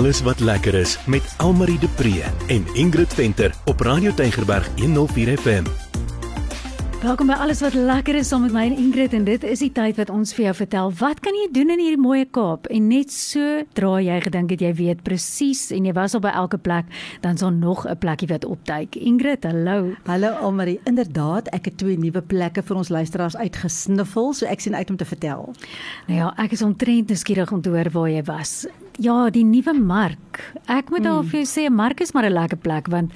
alles wat lekker is met Almarie de Pre en Ingrid Venter op Radio Tygerberg 104 FM. Welkom by alles wat lekker is saam met my en Ingrid en dit is die tyd wat ons vir jou vertel wat kan jy doen in hierdie mooi Kaap en net so dra jy gedink het jy weet presies en jy was al by elke plek dan is daar nog 'n plekkie wat opduik. Ingrid, hallo. Hallo Almarie, inderdaad, ek het twee nuwe plekke vir ons luisteraars uitgesniffel, so ek sien uit om te vertel. Nou ja, ek is omtrent nuuskierig om te hoor waar jy was. Ja, die nuwe mark. Ek moet al vir jou sê, 'n mark is maar 'n lekker plek want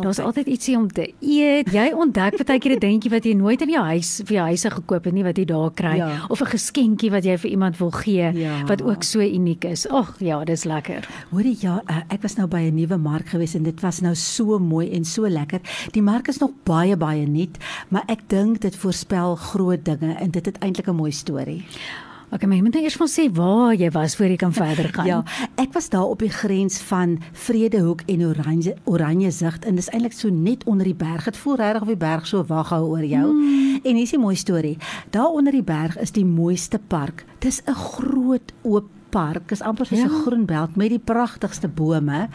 daar's altyd ietsie om te eet. Jy ontdek baie keer 'n dingetjie wat jy nooit in jou huis vir jou huise gekoop het nie wat jy daar kry Ja. of 'n geskenkie wat jy vir iemand wil gee Ja. wat ook so uniek is. Ag, ja, dis lekker. Hoorie ja, uh, ek was nou by 'n nuwe mark gewees en dit was nou so mooi en so lekker. Die mark is nog baie baie nuut, maar ek dink dit voorspel groot dinge en dit het eintlik 'n mooi storie. Okay, maar jy moet nou eers van sê waar jy was voor jy kan verder gaan. Ja, ek was daar op die grens van Vredehoek en Oranje Oranje Zicht en dis eintlik so net onder die berg. Dit voel regtig of die berg so wag hou oor jou. Mm. En hier's 'n mooi storie. Daar onder die berg is die mooiste park. Dis 'n groot oop park. Dis amper soos 'n Ja. groen belt met die pragtigste bome.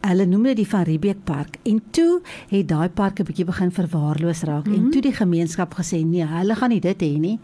Hulle noem dit die Van Riebeeck Park. En toe het daai park 'n bietjie begin verwaarloos raak mm -hmm. en toe die gemeenskap gesê nee, hulle gaan nie dit hê nie.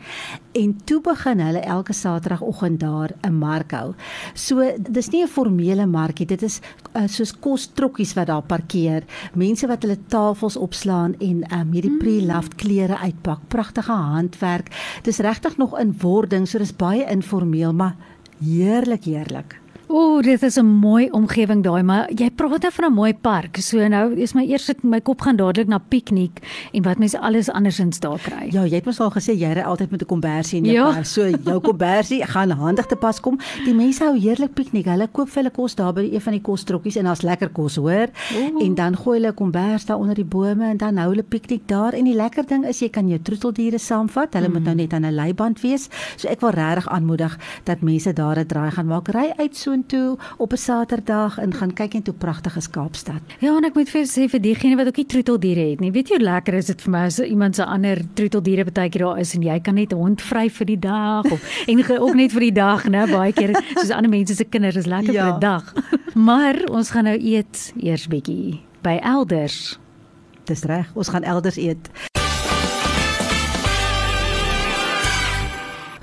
En toe begin hulle elke Saterdagoggend daar 'n mark hou. So dis nie 'n formele markie, dit is uh, soos kostrokkies wat daar parkeer. Mense wat hulle tafels opslaan en um, hierdie pre-loved klere uitpak. Pragtige handwerk. Dis regtig nog in wording, so dis baie informeel, maar heerlik heerlik. Ooh, dit is 'n mooi omgewing daai, maar jy praat nou van 'n mooi park. So nou is my eerste my kop gaan dadelik na piknik en wat mense alles andersins daar kry. Ja, jy het mos al gesê jy ry altyd met 'n kombersie in jou Ja. kar. So jou kombersie gaan handig te pas kom. Die mense hou heerlik piknik. Hulle koop vir hulle kos daar by een van die kostrokkies en daar's lekker kos, hoor. Ooh. En dan gooi hulle 'n kombers daar onder die bome en dan hou hulle piknik daar. En die lekker ding is jy kan jou troeteldiere saamvat. Hulle mm. moet nou net aan 'n leiband wees. So ek wil regtig aanmoedig dat mense daar 'n draai gaan maak. Ry uit soontoe op 'n Saterdag en gaan kyk net hoe pragtig is Kaapstad. Ja, en ek moet vir sê vir diegene wat ook nie troeteldiere het nie. Weet jy hoe lekker is dit vir my as iemand se ander troeteldiere baie keer daar is en jy kan net 'n hond vry vir die dag of en ook net vir die dag, né? Baie keer soos ander mense se kinders is lekker ja. vir. 'n dag. Maar ons gaan nou eet eers bietjie by elders. Dis reg. Ons gaan elders eet.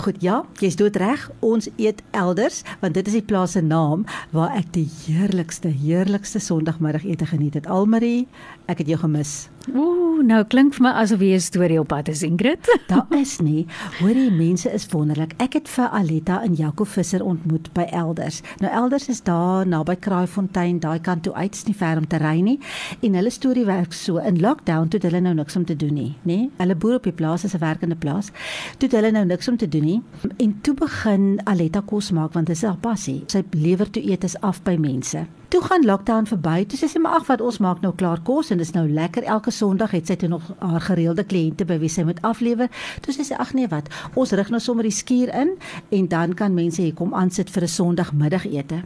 Goed, ja, jy's dood reg. Ons eet elders want dit is die plaas se naam waar ek die heerlikste, heerlikste Sondagmiddagete geniet het. Almarie, ek het jou gemis. Ooh, nou klink vir my asof jy 'n storie op pad is, Ingrid. Daar is nie. Hoor die mense is wonderlik. Ek het vir Aletta en Jaco Visser ontmoet by Elders. Nou Elders is daar naby Kraaifontein, daai kant toe uit, nie ver om te ry nie. En hulle storie werk so. In lockdown toe hulle nou niks om te doen nie, nê? Hulle boer op die plaas, is 'n werkende plaas. Toe hulle nou niks om te doen nie. En toe begin Aletta kos maak want dit is haar passie. Sy lewer toe eet is af by mense. Toe gaan lockdown verby. Toe sê sy maar ag wat ons maak nou klaar kos en dis nou lekker. Elke Sondag het sy toe nog haar gereelde kliënte by wie sy moet aflewer. Toe sê sy ag nee wat, ons rig nou sommer die skuur in en dan kan mense hier kom aansit vir 'n Sondagmiddagete.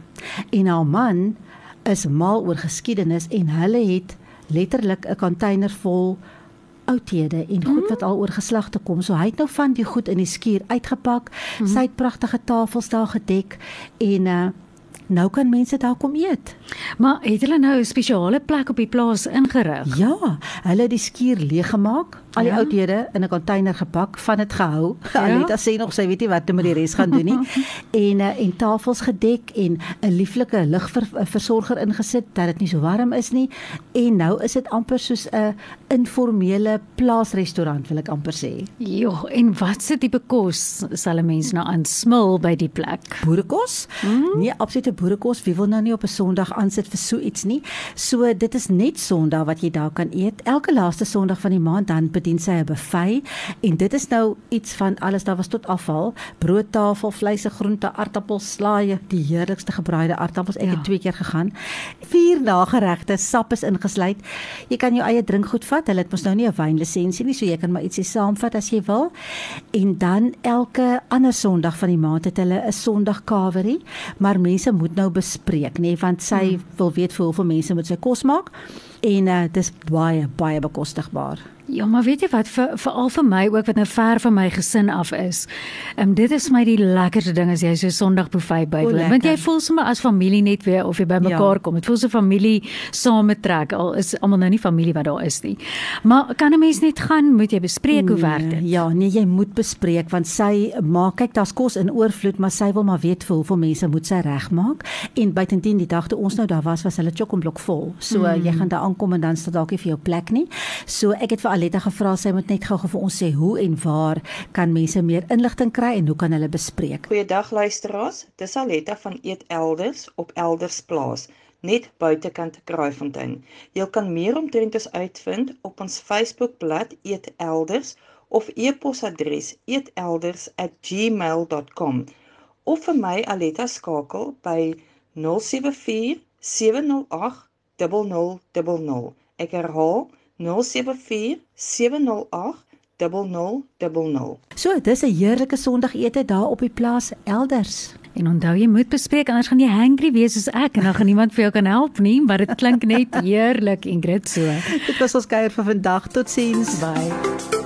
En haar man is mal oor geskiedenis en hulle het letterlik 'n container vol oudhede en goed wat al oor geslagte kom. So hy het nou van die goed in die skuur uitgepak. Mm -hmm. Sy het pragtige tafels daar gedek en uh nou kan mense daar kom eet. Maar het hulle nou 'n spesiale plek op die plaas ingerig? Ja, hulle het die skuur leeggemaak, al die Ja. ja. oudhede in 'n container gepak, van dit gehou. Ja. Ja. Aletta sê nog sy weet nie wat om met die res gaan doen nie. en uh, en tafels gedek en 'n lieflike ligversorger ingesit dat dit nie so warm is nie. En nou is dit amper soos 'n informele plaasrestaurant wil ek amper sê. Jo, en wat se tipe kos sal 'n mens nou aansmil by die plek? boerekos. Mm. Nee, absolute boerekos. Wie wil nou nie op 'n Sondag aansit vir so iets nie? So dit is net Sondag wat jy daar kan eet. Elke laaste Sondag van die maand dan bedien sy 'n buffet en dit is nou iets van alles daar was tot afval, broodtafel, vleise, groente, aartappels, slaaië, die heerlikste gebraaide aartappels. Ek Ja. het twee keer gegaan. Vier nageregte, sap is ingesluit. Jy kan jou eie drinkgoed vat. Hulle het mos nou nie 'n wynlisensie nie, so jy kan maar ietsie saamvat as jy wil. En dan elke ander Sondag van die maand het hulle 'n Sondag kaverie, maar mense moet nou bespreek, nê, want sy hmm. wil weet vir hoeveel mense moet sy kos maak. En uh, dis baie baie bekostigbaar. Ja, maar weet jy wat vir veral vir my ook wat nou ver van my gesin af is. Ehm um, dit is my die lekkerste ding as jy so Sondag buffet bywoon. Want jy voel sommer as familie net weer of jy by mekaar ja. kom. Dit voel so familie saam trek al is almal nou nie familie wat daar is nie. Maar kan 'n mens net gaan, moet jy bespreek hoe werk dit? Ja, nee, jy moet bespreek want sy maak kyk daar's kos in oorvloed, maar sy wil maar weet vir hoeveel mense moet sy regmaak. En buitendien die dag toe ons nou daar was, was hulle chockblok vol. So mm. jy gaan daar aankom en dan staan dalk nie vir jou plek nie. So ek het vir Aletta gevra sy moet net gou-gou vir ons sê hoe en waar kan mense meer inligting kry en hoe kan hulle bespreek. Goeiedag luisteraars, dis Aletta van Eet Elders op Elders Plaas net buitekant Kraaifontein. Jy kan meer omtrent ons uitvind op ons Facebookblad Eet Elders of e-posadres eetelders@gmail.com of vir my Aletta skakel by 074 708 0000. Ek herhaal 074 074 708 0000. So, dis 'n heerlike Sondagete daar op die plaas elders. En onthou jy moet bespreek anders gaan jy hangry wees soos ek en dan gaan niemand vir jou kan help nie, maar dit klink net heerlik Ingrid so. Dit was ons kuier vir vandag. Totsiens. Bye.